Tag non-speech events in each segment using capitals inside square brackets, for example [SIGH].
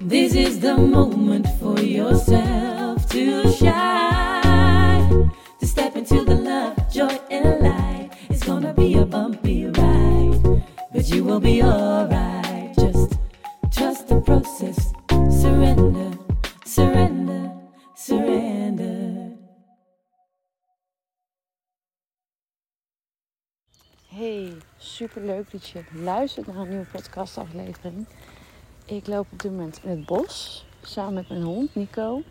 This is the moment for yourself to shine. To step into the love, joy, and light. It's gonna be a bumpy ride, but you will be alright. Just trust the process. Surrender, super leuk dat je luistert naar een nieuwe podcastaflevering. Ik loop op dit moment in het bos samen met mijn hond Nico.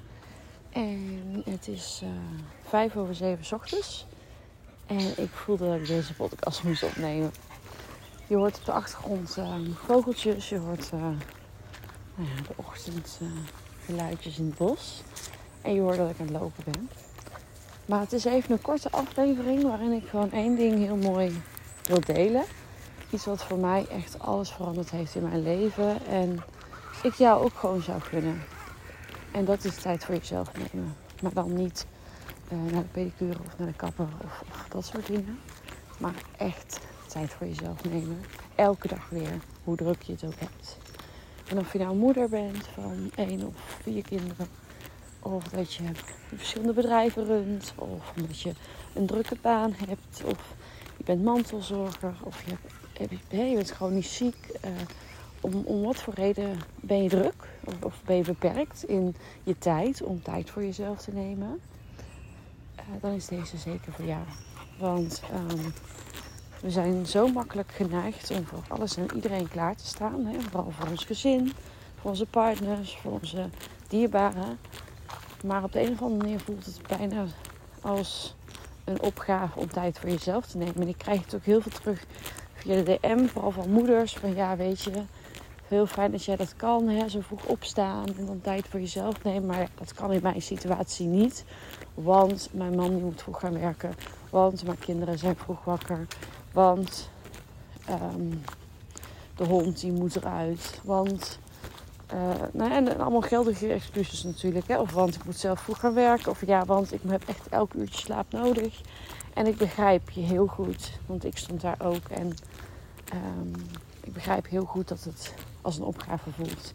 En het is uh, vijf over zeven ochtends. En ik voelde dat ik deze podcast [LAUGHS] moest opnemen. Je hoort op de achtergrond uh, vogeltjes, je hoort uh, nou ja, de ochtendgeluidjes in het bos. En je hoort dat ik aan het lopen ben. Maar het is even een korte aflevering waarin ik gewoon één ding heel mooi wil delen. Iets wat voor mij echt alles veranderd heeft in mijn leven. En ik jou ook gewoon zou gunnen. En dat is tijd voor jezelf nemen. Maar dan niet uh, naar de pedicure of naar de kapper of, of, dat soort dingen. Maar echt tijd voor jezelf nemen. Elke dag weer. Hoe druk je het ook hebt. En of je nou moeder bent van één of vier kinderen. Of dat je verschillende bedrijven runt. Of omdat je een drukke baan hebt. Of je bent mantelzorger. Of je, hebt, je bent gewoon niet ziek. Uh, om, om wat voor reden ben je druk of, of, ben je beperkt in je tijd om tijd voor jezelf te nemen, uh, dan is deze zeker voor jou. Want um, we zijn zo makkelijk geneigd om voor alles en iedereen klaar te staan. Hè? Vooral voor ons gezin, voor onze partners, voor onze dierbaren. Maar op de een of andere manier voelt het bijna als een opgave om tijd voor jezelf te nemen. En ik krijg het ook heel veel terug via de DM, vooral van moeders. Van ja, weet je, heel fijn dat jij dat kan. Hè? Zo vroeg opstaan en dan tijd voor jezelf nemen. Maar dat kan in mijn situatie niet. Want mijn man die moet vroeg gaan werken. Want mijn kinderen zijn vroeg wakker. Want um, de hond die moet eruit. Want... Uh, nou, en, en allemaal geldige excuses natuurlijk. Hè? Of want ik moet zelf vroeg gaan werken. Of ja, want ik heb echt elk uurtje slaap nodig. En ik begrijp je heel goed. Want ik stond daar ook. En um, ik begrijp heel goed dat het als een opgave voelt.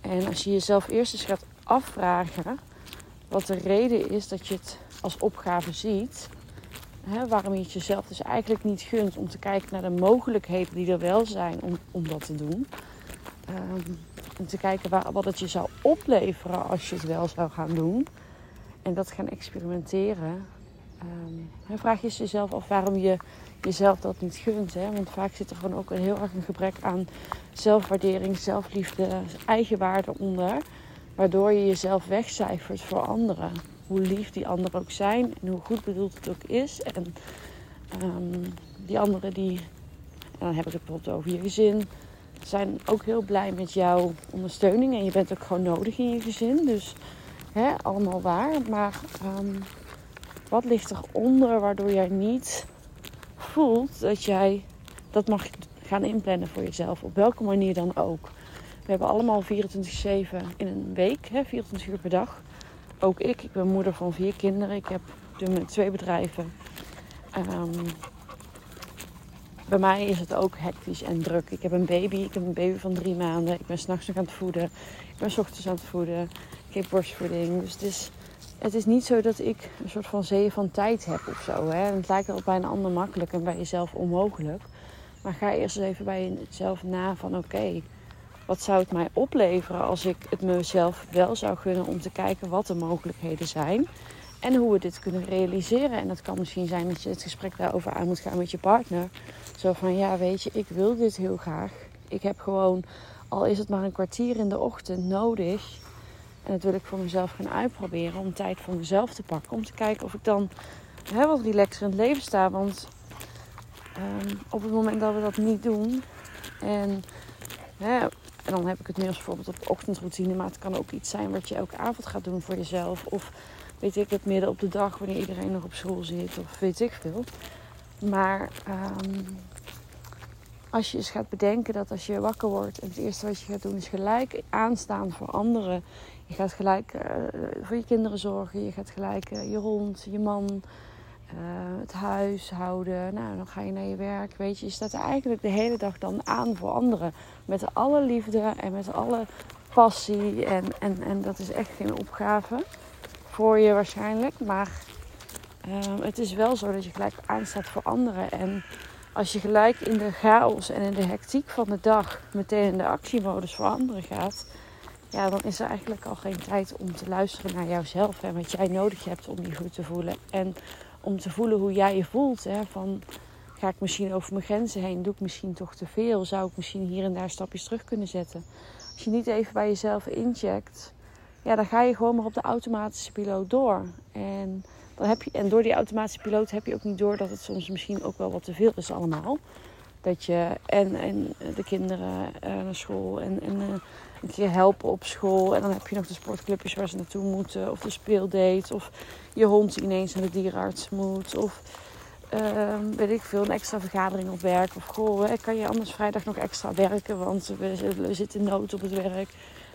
En als je jezelf eerst eens gaat afvragen wat de reden is dat je het als opgave ziet, hè, waarom je het jezelf dus eigenlijk niet gunt om te kijken naar de mogelijkheden die er wel zijn om, om dat te doen. Um, en te kijken wat het je zou opleveren als je het wel zou gaan doen. En dat gaan experimenteren. Um, dan vraag je jezelf af waarom je jezelf dat niet gunt. Hè? Want vaak zit er gewoon ook een heel erg een gebrek aan zelfwaardering, zelfliefde, eigenwaarde onder. Waardoor je jezelf wegcijfert voor anderen. Hoe lief die anderen ook zijn en hoe goed bedoeld het ook is. En um, die anderen die, en dan heb ik het bijvoorbeeld over je gezin, zijn ook heel blij met jouw ondersteuning. En je bent ook gewoon nodig in je gezin. Dus hè, allemaal waar. Maar um, wat ligt eronder waardoor jij niet voelt dat jij dat mag gaan inplannen voor jezelf. Op welke manier dan ook. We hebben allemaal 24-7 in een week, hè, 24 uur per dag. Ook ik. Ik ben moeder van vier kinderen. Ik heb twee bedrijven. Um, bij mij is het ook hectisch en druk. Ik heb een baby. Ik heb een baby van drie maanden. Ik ben s'nachts nog aan het voeden. Ik ben s ochtends aan het voeden. Ik geef borstvoeding. Dus het is, het is niet zo dat ik een soort van zee van tijd heb of zo. Hè? Het lijkt wel bij een ander makkelijk en bij jezelf onmogelijk. Maar ga eerst eens even bij jezelf na van oké, wat zou het mij opleveren als ik het mezelf wel zou gunnen om te kijken wat de mogelijkheden zijn. En hoe we dit kunnen realiseren. En dat kan misschien zijn dat je het gesprek daarover aan moet gaan met je partner. Zo van ja, weet je, ik wil dit heel graag. Ik heb gewoon, al is het maar een kwartier in de ochtend nodig. En dat wil ik voor mezelf gaan uitproberen. Om tijd voor mezelf te pakken. Om te kijken of ik dan hè, wat relaxer in het leven sta. Want um, op het moment dat we dat niet doen. En, dan heb ik het meer als bijvoorbeeld op de ochtendroutine. Maar het kan ook iets zijn wat je elke avond gaat doen voor jezelf. Of weet ik het midden op de dag wanneer iedereen nog op school zit. Of weet ik veel. Maar um, als je eens gaat bedenken dat als je wakker wordt en het eerste wat je gaat doen is gelijk aanstaan voor anderen. Je gaat gelijk uh, voor je kinderen zorgen. Je gaat gelijk uh, je hond, je man, uh, het huishouden. Nou, dan ga je naar je werk. Weet je, je staat eigenlijk de hele dag dan aan voor anderen. Met alle liefde en met alle passie. En, en, en dat is echt geen opgave voor je waarschijnlijk. Maar het is wel zo dat je gelijk aanstaat voor anderen. En als je gelijk in de chaos en in de hectiek van de dag meteen in de actiemodus voor anderen gaat, ja, dan is er eigenlijk al geen tijd om te luisteren naar jouzelf en wat jij nodig hebt om je goed te voelen. En om te voelen hoe jij je voelt. Hè? Van, ga ik misschien over mijn grenzen heen? Doe ik misschien toch te veel? Zou ik misschien hier en daar stapjes terug kunnen zetten? Als je niet even bij jezelf incheckt, ja, dan ga je gewoon maar op de automatische piloot door. En, dan heb je, en door die automatische piloot heb je ook niet door dat het soms misschien ook wel wat te veel is allemaal. Dat je en, en de kinderen uh, naar school en, en uh, een keer helpen op school. En dan heb je nog de sportclubjes waar ze naartoe moeten. Of de speeldate. Of je hond ineens naar de dierenarts moet. Of uh, weet ik veel, een extra vergadering op werk. Of goh, kan je anders vrijdag nog extra werken, want we, we zitten nood op het werk.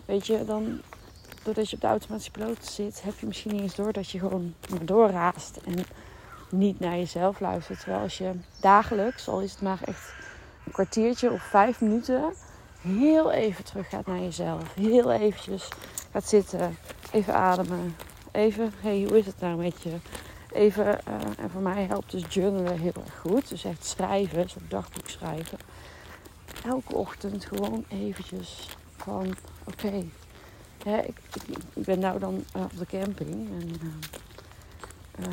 Weet je, dan doordat je op de automatische piloot zit, heb je misschien eens door dat je gewoon maar doorraast en niet naar jezelf luistert. Terwijl als je dagelijks, al is het maar echt een kwartiertje of vijf minuten, heel even terug gaat naar jezelf. Heel eventjes gaat zitten, even ademen. Even, hey, hoe is het nou met je? Even, uh, en voor mij helpt dus journalen heel erg goed. Dus echt schrijven, zo'n dagboek schrijven. Elke ochtend gewoon eventjes van, oké, ik, ik, ik, ben nou dan uh, op de camping. En uh,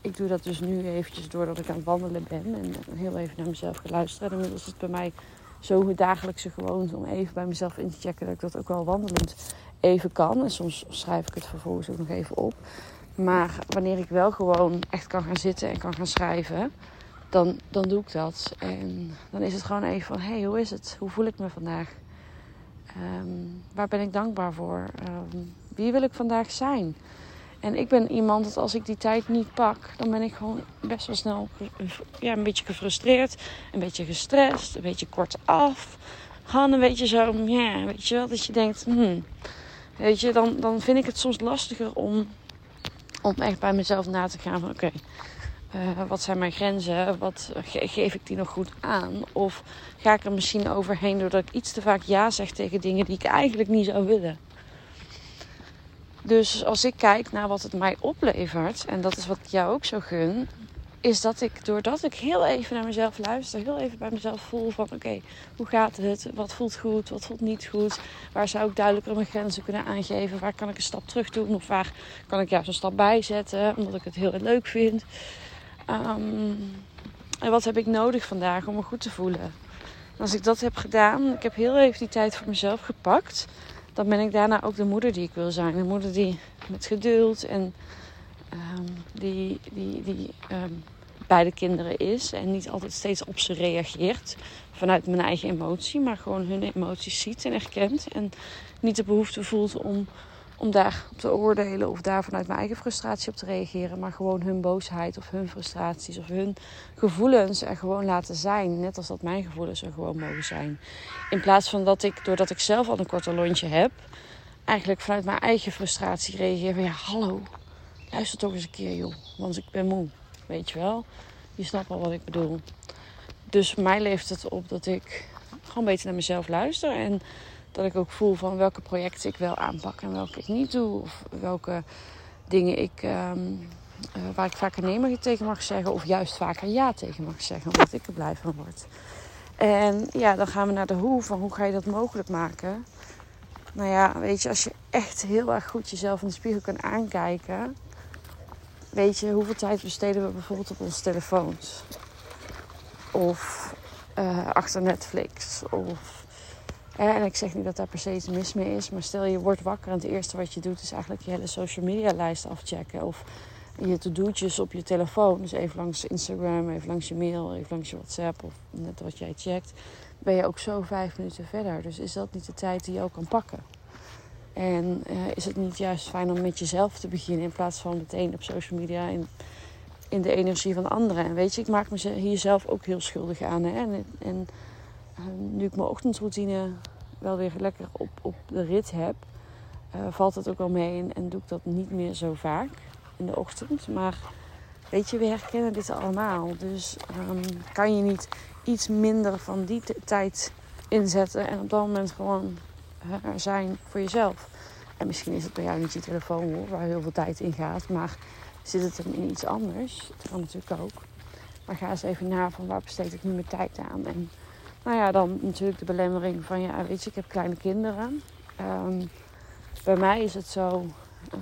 ik doe dat dus nu eventjes doordat ik aan het wandelen ben. En heel even naar mezelf ga luisteren. En inmiddels is het bij mij zo dagelijkse gewoonte om even bij mezelf in te checken dat ik dat ook wel wandelend even kan. En soms schrijf ik het vervolgens ook nog even op. Maar wanneer ik wel gewoon echt kan gaan zitten en kan gaan schrijven, dan, dan doe ik dat. En dan is het gewoon even van: hey, hoe is het? Hoe voel ik me vandaag? Um, waar ben ik dankbaar voor? Um, wie wil ik vandaag zijn? En ik ben iemand dat als ik die tijd niet pak, dan ben ik gewoon best wel snel ja, een beetje gefrustreerd, een beetje gestrest, een beetje kortaf. Gewoon een beetje zo, ja, weet je wel, dat je denkt, hmm, weet je, dan, dan vind ik het soms lastiger om, om echt bij mezelf na te gaan van, oké, uh, wat zijn mijn grenzen? Wat ge geef ik die nog goed aan? Of ga ik er misschien overheen doordat ik iets te vaak ja zeg tegen dingen die ik eigenlijk niet zou willen? Dus als ik kijk naar wat het mij oplevert, en dat is wat ik jou ook zo gun, is dat ik doordat ik heel even naar mezelf luister, heel even bij mezelf voel van oké, hoe gaat het? Wat voelt goed? Wat voelt niet goed? Waar zou ik duidelijker mijn grenzen kunnen aangeven? Waar kan ik een stap terug doen? Of waar kan ik juist een stap bij zetten, omdat ik het heel leuk vind? Um, en wat heb ik nodig vandaag om me goed te voelen? En als ik dat heb gedaan, ik heb heel even die tijd voor mezelf gepakt, dan ben ik daarna ook de moeder die ik wil zijn. Een moeder die met geduld en um, die, die, die um, bij de kinderen is en niet altijd steeds op ze reageert vanuit mijn eigen emotie, maar gewoon hun emoties ziet en erkent en niet de behoefte voelt om om daar te oordelen of daar vanuit mijn eigen frustratie op te reageren. Maar gewoon hun boosheid of hun frustraties of hun gevoelens er gewoon laten zijn. Net als dat mijn gevoelens er gewoon mogen zijn. In plaats van dat ik, doordat ik zelf al een korte lontje heb, eigenlijk vanuit mijn eigen frustratie reageer van ja, hallo, luister toch eens een keer joh, want ik ben moe. Weet je wel? Je snapt al wat ik bedoel. Dus mij leeft het op dat ik gewoon beter naar mezelf luister en dat ik ook voel van welke projecten ik wel aanpak en welke ik niet doe. Of welke dingen ik, um, uh, waar ik vaker nee tegen mag zeggen. Of juist vaker ja tegen mag zeggen. Omdat ik er blij van word. En ja, dan gaan we naar de hoe. Van hoe ga je dat mogelijk maken? Nou ja, weet je, als je echt heel erg goed jezelf in de spiegel kan aankijken. Weet je, hoeveel tijd besteden we bijvoorbeeld op onze telefoons? Of uh, achter Netflix. Of en ik zeg niet dat daar per se iets mis mee is, maar stel je wordt wakker en het eerste wat je doet is eigenlijk je hele social media lijst afchecken. Of je to-do'tjes op je telefoon. Dus even langs Instagram, even langs je mail, even langs je WhatsApp of net wat jij checkt. Ben je ook zo vijf minuten verder. Dus is dat niet de tijd die je ook kan pakken? En uh, is het niet juist fijn om met jezelf te beginnen in plaats van meteen op social media in, in de energie van anderen? En weet je, ik maak me hier zelf ook heel schuldig aan. Hè? En, en nu ik mijn ochtendroutine wel weer lekker op, op de rit heb, uh, valt het ook wel mee en, en, doe ik dat niet meer zo vaak in de ochtend. Maar Weet je, we herkennen dit allemaal. Dus ehm, kan je niet iets minder van die tijd inzetten en op dat moment gewoon eh, zijn voor jezelf. En misschien is het bij jou niet je telefoon waar heel veel tijd in gaat, maar zit het hem in iets anders? Dat kan natuurlijk ook. Maar ga eens even na van waar besteed ik nu mijn tijd aan? En nou ja, dan natuurlijk de belemmering van ja, weet je, ik heb kleine kinderen. Ehm, bij mij is het zo. eh,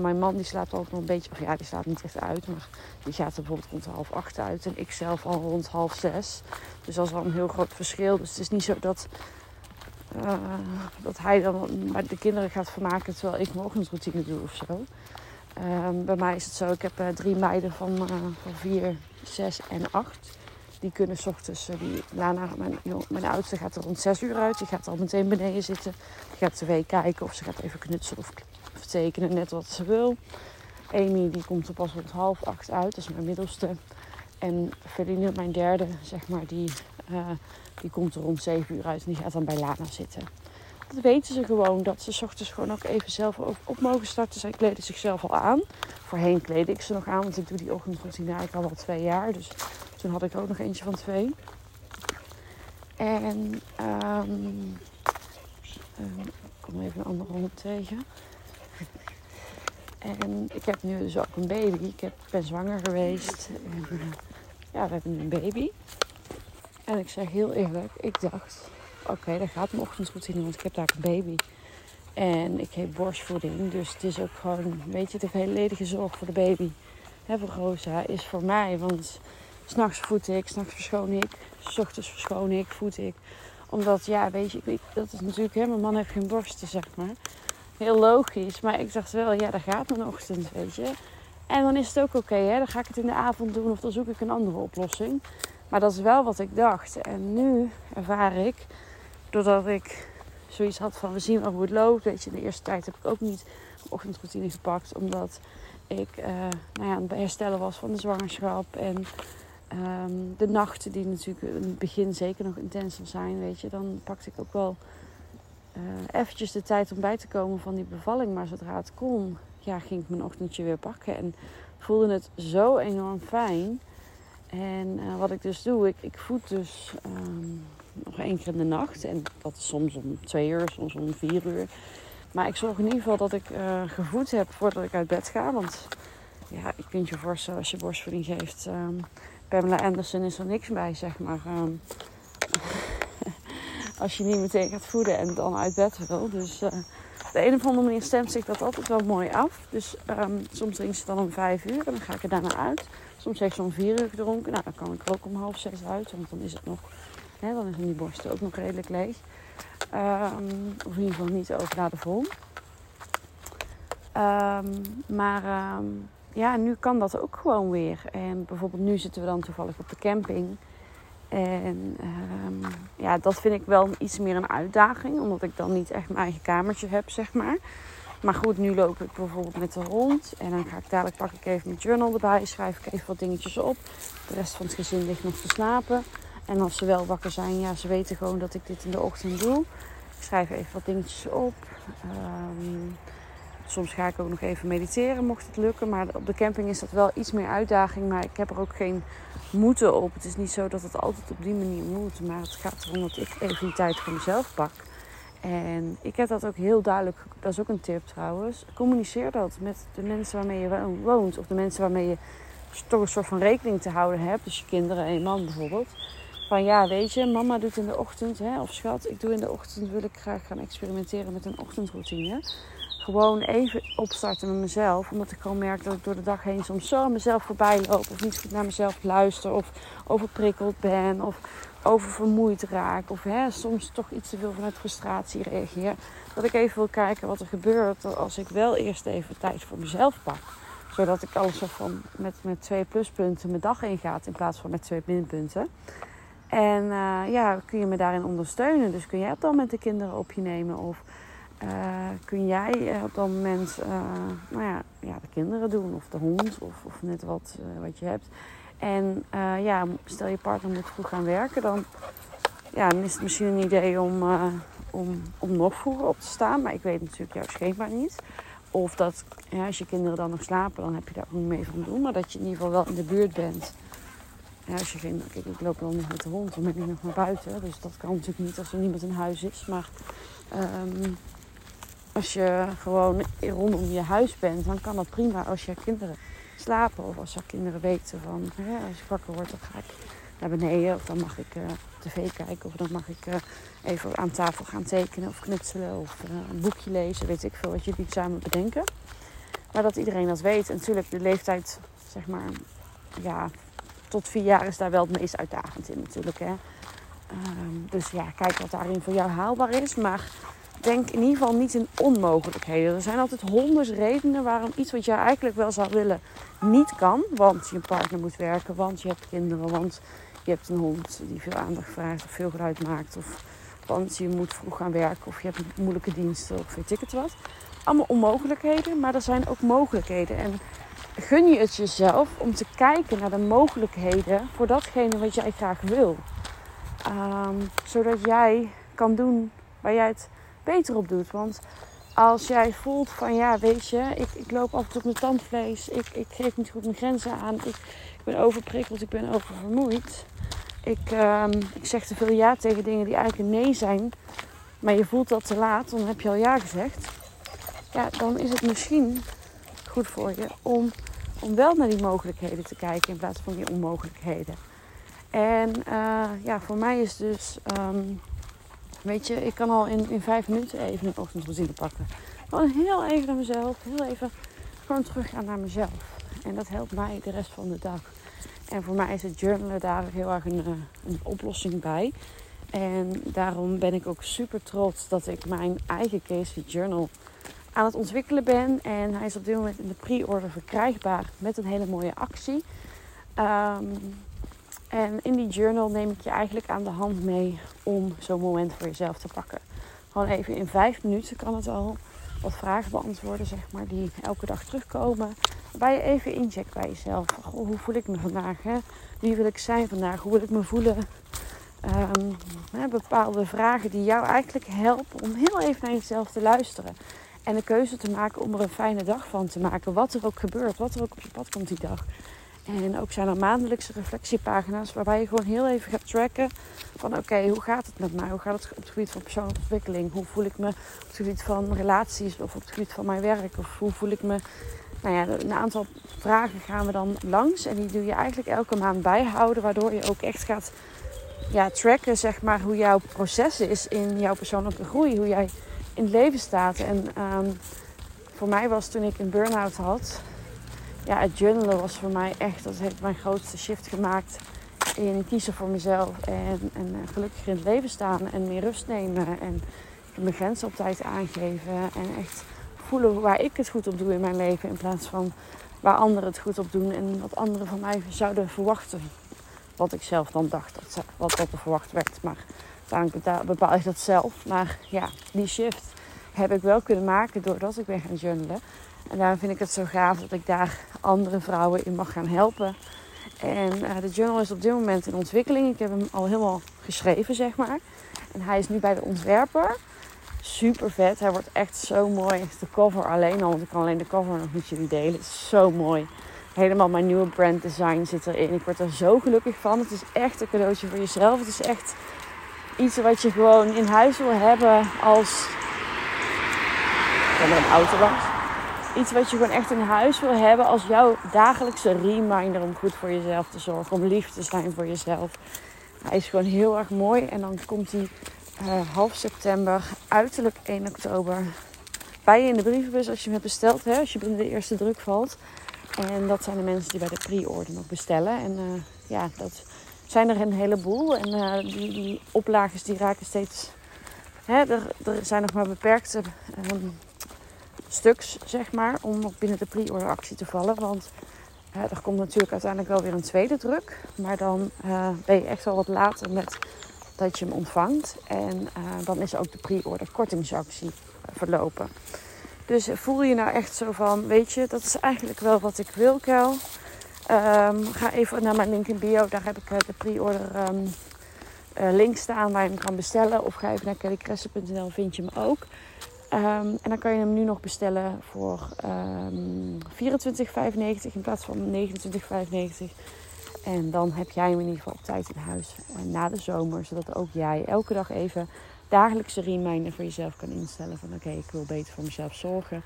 mijn man die slaapt ook nog een beetje, ja, die slaapt niet echt uit, maar die gaat er bijvoorbeeld rond half acht uit en ik zelf al rond half zes. Dus dat is een heel groot verschil. Dus het is niet zo dat, eh, dat hij dan maar de kinderen gaat vermaken terwijl ik mijn ochtendroutine doe of zo. Ehm, bij mij is het zo, ik heb eh, drie meiden van, van vier, zes en acht. Die kunnen 's ochtends, eh, die, Lana, mijn, mijn oudste gaat er rond zes uur uit. Die gaat al meteen beneden zitten. Die gaat tv kijken of ze gaat even knutselen of, tekenen, net wat ze wil. Amy die komt er pas rond half acht uit, dat is mijn middelste. En Feline, mijn derde, zeg maar, die, eh, die komt er rond zeven uur uit en die gaat dan bij Lana zitten. Dat weten ze gewoon, dat ze 's ochtends gewoon ook even zelf op, mogen starten. Zij kleden zichzelf al aan. Voorheen kleedde ik ze nog aan, want ik doe die ochtendroutine eigenlijk al wel twee jaar. Dus toen had ik ook nog eentje van twee. En ehm, ehm, ik kom even een andere hond tegen. En ik heb nu dus ook een baby. Ik heb, ben zwanger geweest. En ja, we hebben een baby. En ik zeg heel eerlijk, ik dacht, oké, dat gaat mijn ochtendroutine, want ik heb daar een baby. En ik heb borstvoeding, dus het is ook gewoon, weet je, de volledige zorg voor de baby. Hè, voor Rosa is voor mij, want s'nachts voed ik, s'nachts verschoon ik, s ochtends verschoon ik, voed ik. Omdat, ja, weet je, dat is natuurlijk, hè, mijn man heeft geen borsten, zeg maar. Heel logisch, maar ik dacht wel, ja, dat gaat mijn ochtend, weet je. En dan is het ook oké, hè, dan ga ik het in de avond doen of dan zoek ik een andere oplossing. Maar dat is wel wat ik dacht. En nu ervaar ik, doordat ik zoiets had van we zien wel hoe het loopt. Weet je, de eerste tijd heb ik ook niet mijn ochtendroutine gepakt. Omdat ik eh, nou ja, aan het herstellen was van de zwangerschap. En ehm, de nachten die natuurlijk in het begin zeker nog intenser zijn. Weet je, dan pakte ik ook wel eh eventjes de tijd om bij te komen van die bevalling. Maar zodra het kon, ja, ging ik mijn ochtendje weer pakken. En voelde het zo enorm fijn. En eh, wat ik dus doe, ik, ik voed dus ehm, nog één keer in de nacht. En dat is soms om twee uur, soms om vier uur. Maar ik zorg in ieder geval dat ik eh, gevoed heb voordat ik uit bed ga. Want ja, je kunt je voorstellen als je borstvoeding geeft. ehm, Pamela Anderson is er niks bij, zeg maar. ehm, [LAUGHS] als je niet meteen gaat voeden en dan uit bed wil. Dus op de een of andere manier stemt zich dat altijd wel mooi af. Dus ehm, soms drinkt ze dan om vijf uur en dan ga ik er daarna uit. Soms heeft ze om vier uur gedronken. Nou, dan kan ik er ook om half zes uit. Want dan is het nog, hè, dan zijn die borsten ook nog redelijk leeg. Ehm, of in ieder geval niet over naar de vol. Ehm, maar ja, nu kan dat ook gewoon weer. En bijvoorbeeld nu zitten we dan toevallig op de camping. En ehm, ja, dat vind ik wel iets meer een uitdaging. Omdat ik dan niet echt mijn eigen kamertje heb, zeg maar. Maar goed, nu loop ik bijvoorbeeld met de hond. En dan ga ik dadelijk pak ik even mijn journal erbij. Schrijf ik even wat dingetjes op. De rest van het gezin ligt nog te slapen. En als ze wel wakker zijn, ja, ze weten gewoon dat ik dit in de ochtend doe. Ik schrijf even wat dingetjes op. Ehm, soms ga ik ook nog even mediteren, mocht het lukken. Maar op de camping is dat wel iets meer uitdaging. Maar ik heb er ook geen moeten op. Het is niet zo dat het altijd op die manier moet. Maar het gaat erom dat ik even die tijd voor mezelf pak. En ik heb dat ook heel duidelijk, dat is ook een tip trouwens. Communiceer dat met de mensen waarmee je wo- woont. Of de mensen waarmee je toch een soort van rekening te houden hebt. Dus je kinderen en je man bijvoorbeeld. Van ja, weet je, mama doet in de ochtend, hè, of schat, ik doe in de ochtend, wil ik graag gaan experimenteren met een ochtendroutine. Gewoon even opstarten met mezelf. Omdat ik gewoon merk dat ik door de dag heen soms zo aan mezelf voorbij loop. Of niet goed naar mezelf luister. Of overprikkeld ben. Of oververmoeid raak. Of hè, soms toch iets te veel vanuit frustratie reageer. Dat ik even wil kijken wat er gebeurt als ik wel eerst even tijd voor mezelf pak. Zodat ik alles van met, met twee pluspunten mijn dag ingaat in plaats van met twee minpunten. En uh, ja, kun je me daarin ondersteunen. Dus kun jij op dat moment de kinderen op je nemen. Of uh, kun jij uh, op dat moment nou ja, ja, de kinderen doen. Of de hond. Of, of net wat, wat je hebt. En ja, stel je partner moet vroeg gaan werken. Dan, ja, dan is het misschien een idee om, om, om nog vroeger op te staan. Maar ik weet natuurlijk jouw schema niet. Of dat als je kinderen dan nog slapen, dan heb je daar ook niet mee van doen. Maar dat je in ieder geval wel in de buurt bent. Als je geen, kijk, ik loop dan nog met de hond, dan ben ik nog naar buiten. Dus dat kan natuurlijk niet als er niemand in huis is. Maar ehm, als je gewoon rondom je huis bent, dan kan dat prima als je kinderen slapen. Of als je kinderen weten van, als je wakker wordt, dan ga ik naar beneden. Of dan mag ik uh, tv kijken. Of dan mag ik uh, even aan tafel gaan tekenen of knutselen. Of uh, een boekje lezen. Weet ik veel wat jullie samen bedenken. Maar dat iedereen dat weet. En natuurlijk de leeftijd, zeg maar, ja, tot vier jaar is daar wel het meest uitdagend in natuurlijk. Hè. Um, dus ja, kijk wat daarin voor jou haalbaar is. Maar denk in ieder geval niet in onmogelijkheden. Er zijn altijd honderd redenen waarom iets wat jij eigenlijk wel zou willen niet kan. Want je partner moet werken, want je hebt kinderen, want je hebt een hond die veel aandacht vraagt of veel geluid maakt. Of want je moet vroeg gaan werken of je hebt moeilijke diensten of weet ik het wat. Allemaal onmogelijkheden, maar er zijn ook mogelijkheden. En gun je het jezelf om te kijken naar de mogelijkheden voor datgene wat jij graag wil. Um, zodat jij kan doen waar jij het beter op doet. Want als jij voelt van ja, weet je, ik, ik loop af en toe op mijn tandvlees, ik, ik geef niet goed mijn grenzen aan, ik, ik ben overprikkeld, ik ben oververmoeid. Ik, um, ik zeg te veel ja tegen dingen die eigenlijk een nee zijn, maar je voelt dat te laat, dan heb je al ja gezegd. Ja, dan is het misschien goed voor je om, om wel naar die mogelijkheden te kijken in plaats van die onmogelijkheden. En uh, ja, voor mij is dus um, Weet je, ik kan al in, in vijf minuten even een ochtendroutine pakken. Gewoon heel even naar mezelf. Heel even gewoon teruggaan naar mezelf. En dat helpt mij de rest van de dag. En voor mij is het journalen daar heel erg een, eh, een oplossing bij. En daarom ben ik ook super trots dat ik mijn eigen Casey Journal aan het ontwikkelen ben. En hij is op dit moment in de pre-order verkrijgbaar met een hele mooie actie. Um, en in die journal neem ik je eigenlijk aan de hand mee om zo'n moment voor jezelf te pakken. Gewoon even in vijf minuten kan het al. Wat vragen beantwoorden, zeg maar, die elke dag terugkomen. Waarbij je even incheckt bij jezelf. Goh, hoe voel ik me vandaag? Hè? Wie wil ik zijn vandaag? Hoe wil ik me voelen? Hè, bepaalde vragen die jou eigenlijk helpen om heel even naar jezelf te luisteren. En de keuze te maken om er een fijne dag van te maken. Wat er ook gebeurt, wat er ook op je pad komt die dag. En ook zijn er maandelijkse reflectiepagina's waarbij je gewoon heel even gaat tracken van oké, hoe gaat het met mij? Hoe gaat het op het gebied van persoonlijke ontwikkeling? Hoe voel ik me op het gebied van relaties of op het gebied van mijn werk? Of hoe voel ik me? Nou ja, een aantal vragen gaan we dan langs en die doe je eigenlijk elke maand bijhouden, waardoor je ook echt gaat ja, tracken zeg maar, hoe jouw proces is in jouw persoonlijke groei, hoe jij in het leven staat. En um, voor mij was toen ik een burn-out had, ja, het journalen was voor mij echt, dat heeft mijn grootste shift gemaakt in kiezen voor mezelf en, en gelukkig in het leven staan en meer rust nemen en mijn grenzen op tijd aangeven en echt voelen waar ik het goed op doe in mijn leven in plaats van waar anderen het goed op doen en wat anderen van mij zouden verwachten. Wat ik zelf dan dacht dat, wat dat er verwacht werd. Maar uiteindelijk bepaal ik dat zelf. Maar ja, die shift heb ik wel kunnen maken doordat ik ben gaan journalen. En daarom vind ik het zo gaaf dat ik daar andere vrouwen in mag gaan helpen. En uh, de journal is op dit moment in ontwikkeling. Ik heb hem al helemaal geschreven, zeg maar. En hij is nu bij de ontwerper. Super vet. Hij wordt echt zo mooi. De cover alleen al, want ik kan alleen de cover nog met jullie delen. Het is zo mooi. Helemaal mijn nieuwe brand design zit erin. Ik word er zo gelukkig van. Het is echt een cadeautje voor jezelf. Het is echt iets wat je gewoon in huis wil hebben als... Ik er een auto iets wat je gewoon echt in huis wil hebben als jouw dagelijkse reminder om goed voor jezelf te zorgen, om lief te zijn voor jezelf. Hij is gewoon heel erg mooi en dan komt hij uh, half september, uiterlijk 1 oktober, bij je in de brievenbus als je hem hebt besteld, hè, als je binnen de eerste druk valt. En dat zijn de mensen die bij de pre-order nog bestellen. En uh, ja, dat zijn er een heleboel. En uh, die, die oplages die raken steeds. Hè, er, er zijn nog maar beperkte um, stuks, zeg maar, om nog binnen de pre-order actie te vallen. Want uh, er komt natuurlijk uiteindelijk wel weer een tweede druk. Maar dan uh, ben je echt wel wat later met dat je hem ontvangt. En uh, dan is ook de pre-order kortingsactie verlopen. Dus voel je nou echt zo van, weet je, dat is eigenlijk wel wat ik wil, Kel. Um, ga even naar mijn link in bio, daar heb ik de pre-order um, link staan waar je hem kan bestellen. Of ga even naar kellycressen.nl, vind je hem ook. Ehm, en dan kan je hem nu nog bestellen voor um, 24,95 in plaats van 29,95. En dan heb jij hem in ieder geval op tijd in huis uh, na de zomer. Zodat ook jij elke dag even dagelijkse reminder voor jezelf kan instellen. Van oké, ik wil beter voor mezelf zorgen.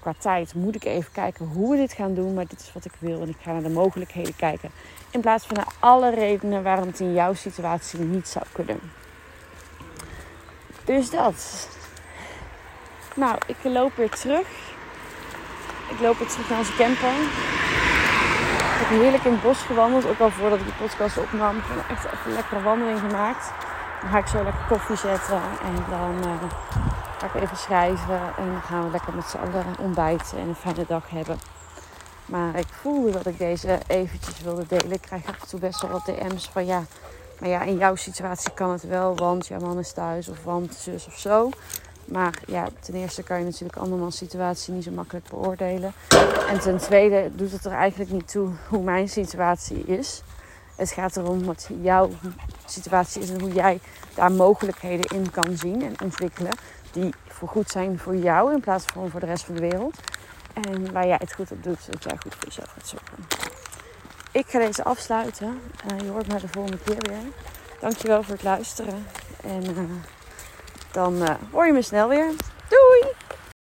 Qua tijd moet ik even kijken hoe we dit gaan doen. Maar dit is wat ik wil. En ik ga naar de mogelijkheden kijken. In plaats van naar alle redenen waarom het in jouw situatie niet zou kunnen. Dus dat. Nou, ik loop weer terug. Ik loop weer terug naar onze camper. Ik heb heerlijk in het bos gewandeld. Ook al voordat ik de podcast opnam. Ik heb echt even een lekkere wandeling gemaakt. Dan ga ik zo lekker koffie zetten. En dan uh, ga ik even schrijven. En dan gaan we lekker met z'n allen ontbijten. En een fijne dag hebben. Maar ik voelde dat ik deze eventjes wilde delen. Ik krijg af en toe best wel wat DM's van ja. Maar ja, in jouw situatie kan het wel. Want jouw man is thuis. Of want zus of zo. Maar ja, ten eerste kan je natuurlijk andermans situatie niet zo makkelijk beoordelen. En ten tweede doet het er eigenlijk niet toe hoe mijn situatie is. Het gaat erom wat jouw situatie is en hoe jij daar mogelijkheden in kan zien en ontwikkelen. Die voor goed zijn voor jou in plaats van voor de rest van de wereld. En waar jij het goed op doet, zodat jij goed voor jezelf gaat zorgen. Ik ga deze afsluiten. Uh, je hoort mij de volgende keer weer. Dankjewel voor het luisteren. En uh, dan eh, hoor je me snel weer. Doei!